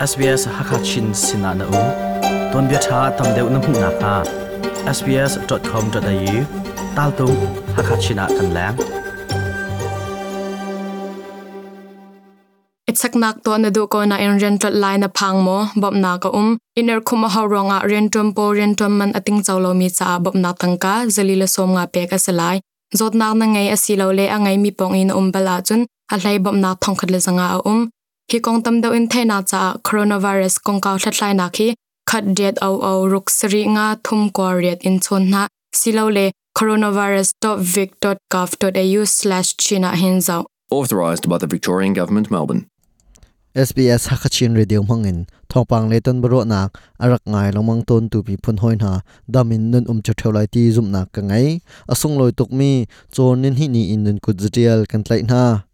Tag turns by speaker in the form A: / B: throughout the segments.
A: SBS Hakachin Sinana U. Ton bia tha tam deuh na hmu na kha sbs.com.au tal tu Hakachina kan lang.
B: Ichaknak to na do ko na in rental line na phang mo bob na ka um. Iner khuma ha ronga rentum po rentum man ating chawlo mi cha bob na tangka zalila som nga pe ka salai zot na na ngai asilo le angai mi pong in um bala chun, a hlai bob na thong khat le zanga a um hi kong tam deuh in thaina cha coronavirus kong ka thlatlai na khi khat diet au au ruk sri nga thum ko riat in chon na. Silo le coronavirus.vic.gov.au/china hinzau
C: authorised by the Victorian Government, Melbourne.
D: SBS Hakachin Radio mangin thongpang le ton bro nak arak ngai lomang ton tu pi phun hoin ha damin nun um chu tholai ti zum nak ka ngai asung loi tuk mi chon nin hi ni in nun kut zetial kan tlai na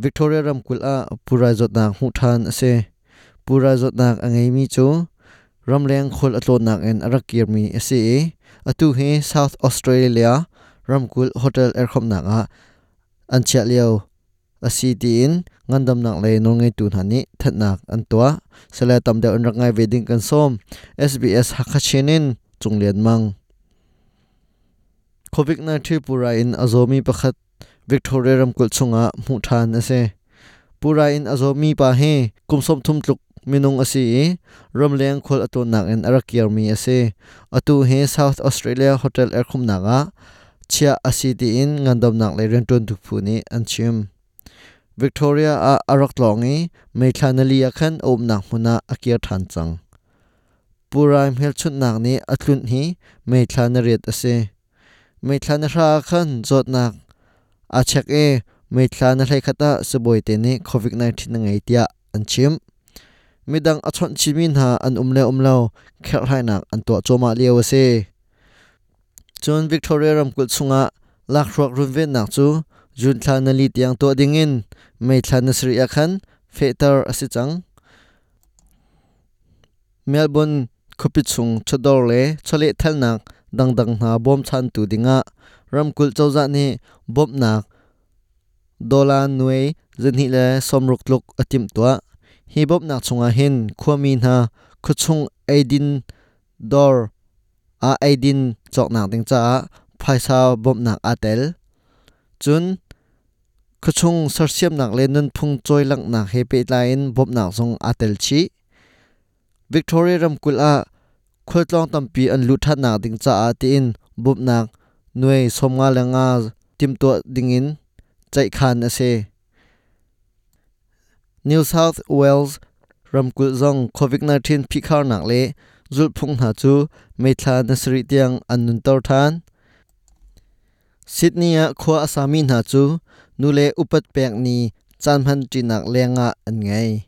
D: Victoria Ramkul a pura zot nak hu than ase pura zot nak angai mi chu. Ram leng khol atlon nak en arakir mi ase atu he South Australia ram kul hotel er khom nak a an chia liao asi tin ngandam nak le no ngai tu hani, thatnak an tua. Sela tam de an rangai wedding kan som. SBS hakachinin chunglen mang. Covid 19 pura in azomi pakhat victoria ram kul chunga mu than ase. Pura in azomi pa he kumsom thum tluk minung asi ram leng khol ato nak en arakiar mi ase. Atu he south australia hotel er khum naga chia asi ti in ngandom nak le ren tun thuphu ni anchim victoria a arak longi me thanali akhan om nak huna akia than chang. Puraim hel chut nak ni atlun hi me thanariat ase. Me thanara khan jot nak a chek e meithlana hlai khata suboi te ni covid 19 na ngai tia an chim midang achon chimin ha an umle umlo khel hai nak an to choma liaw se chon victoria ram kul chunga lak rok run ve nak chu jun thla li tiang to dingin mei thla na sri akhan fetar asi chang melbourne khopi chung chodor le chole thalnak dang dang na bom chan tu dinga ram kul chawza ni bom nak, dola nuai zani le somruk luk atim tua hi bom nak chunga hin khwami na khuchung aidin dor, a aidin chok nak ding cha phaisa bom nak atel chun khachung sarsiam nak le nun phung choi lang na he pe lain bom nak zong atel chi. Victoria ram kul a khultlong tampi an lu that nak ding cha a tin bom nak nuai somnga langa tim to dingin chai khan ase new south wales ram kul zong covid 19 phikhar nak le zulphung na chu meithla nasri tiang an nun tor than. Sydney a khwa asami na chu nule upat pek ni chanman tinak lenga an ngai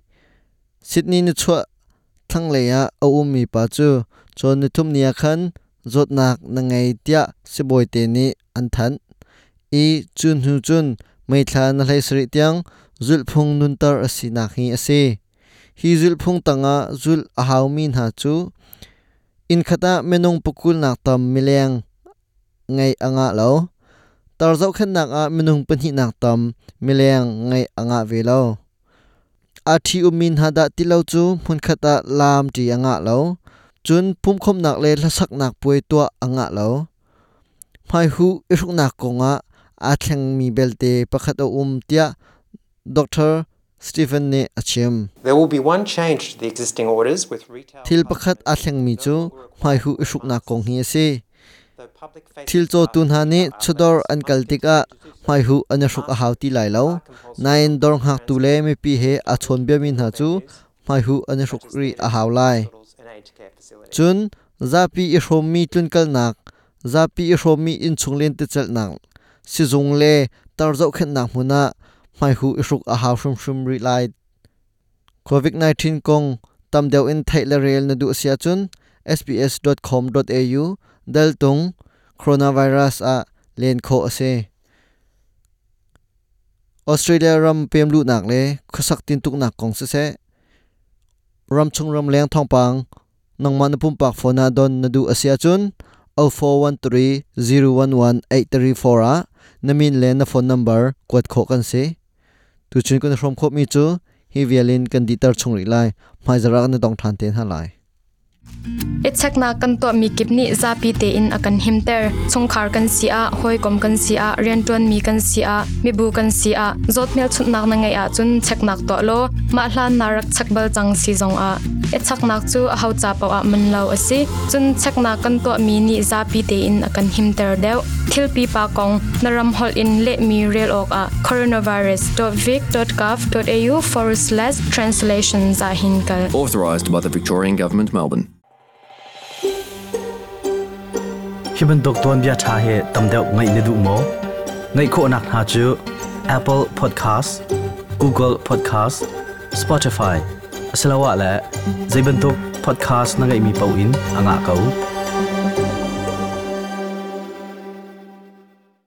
D: Sydney ni chwa thang le ya au um mi pa chu chon ni thum nia khan zot nak na ngai tia siboi te ni an than. I chun hu chun mai thla na hlai sri tiang zul phung nun tar asi na hi ase. Hi zul phung tanga zul a haw mi na chu. In khata menung pukul nak tam mileng ngai anga lo. Tar zau khan nak a menung pani nak tam mileng ngai anga ve lo. A thi umin hada tilo chu, mun khata lam ti anga lo chun pum khom nak le lasak nak pui to anga lo. Mai hu iruk nak konga a thleng mi belte pakhat o um tia dr Stephen ne achim.
E: There will be one change to the existing orders with retail
D: thil pakhat a thleng mi chu mai hu iruk nak kong hi ase. Thil cho tun ha ni chudor an kaltika mai hu an ruk a hauti lai lo. Nain dor hak tu le mi pi he a chon bia min ha chu mai hu an ruk ri a haw lai chun zapi i hrom mi tlun kal nak, zapi i hrom mi in chung len te chal nak. Si zung le tar zau khen nak huna ah, mai hu i ruk a haw shum shum ri lai. Covid 19 kong tam deu in thaila rel na du sia chun sbs.com.au dal tung coronavirus a len kho ase. Australia ram pem lu nak le khosak tin tuk nak kong se se. Ram chung ram leng thong pang nang man pum pak phona don na du asia chun 0413011834 a namin le na phone number kwat kho kan se tu chun kun from kho mi chu hi vialin kan ditar chung ri lai mai zara kan dong than ten ha lai
B: Ichakna kan to mi kipni zapi te in akan himter chungkhar kan sia hoi kom kan sia rentuan mi kan sia mi bu kan sia zotmel chutnak na ngai a chun cheknak to lo ma hlan narak chakbal chang si zong a. Ichaknak chu a hau cha paw a man lo asi chun chekna kan to mi ni zapi te in akan himter deu. Thilpi pa kong naram hol in le mi rel ok a. Coronavirus.vic.gov.au forward slash translation za hinkal
C: Authorised by the Victorian Government, Melbourne.
A: Hi ban bia tha he tam ngai ne du mo. Ngai kho nak ha chu, apple podcast, google podcast, spotify. Asalawa la zaiban podcast na ngai mi pau in, anga kau.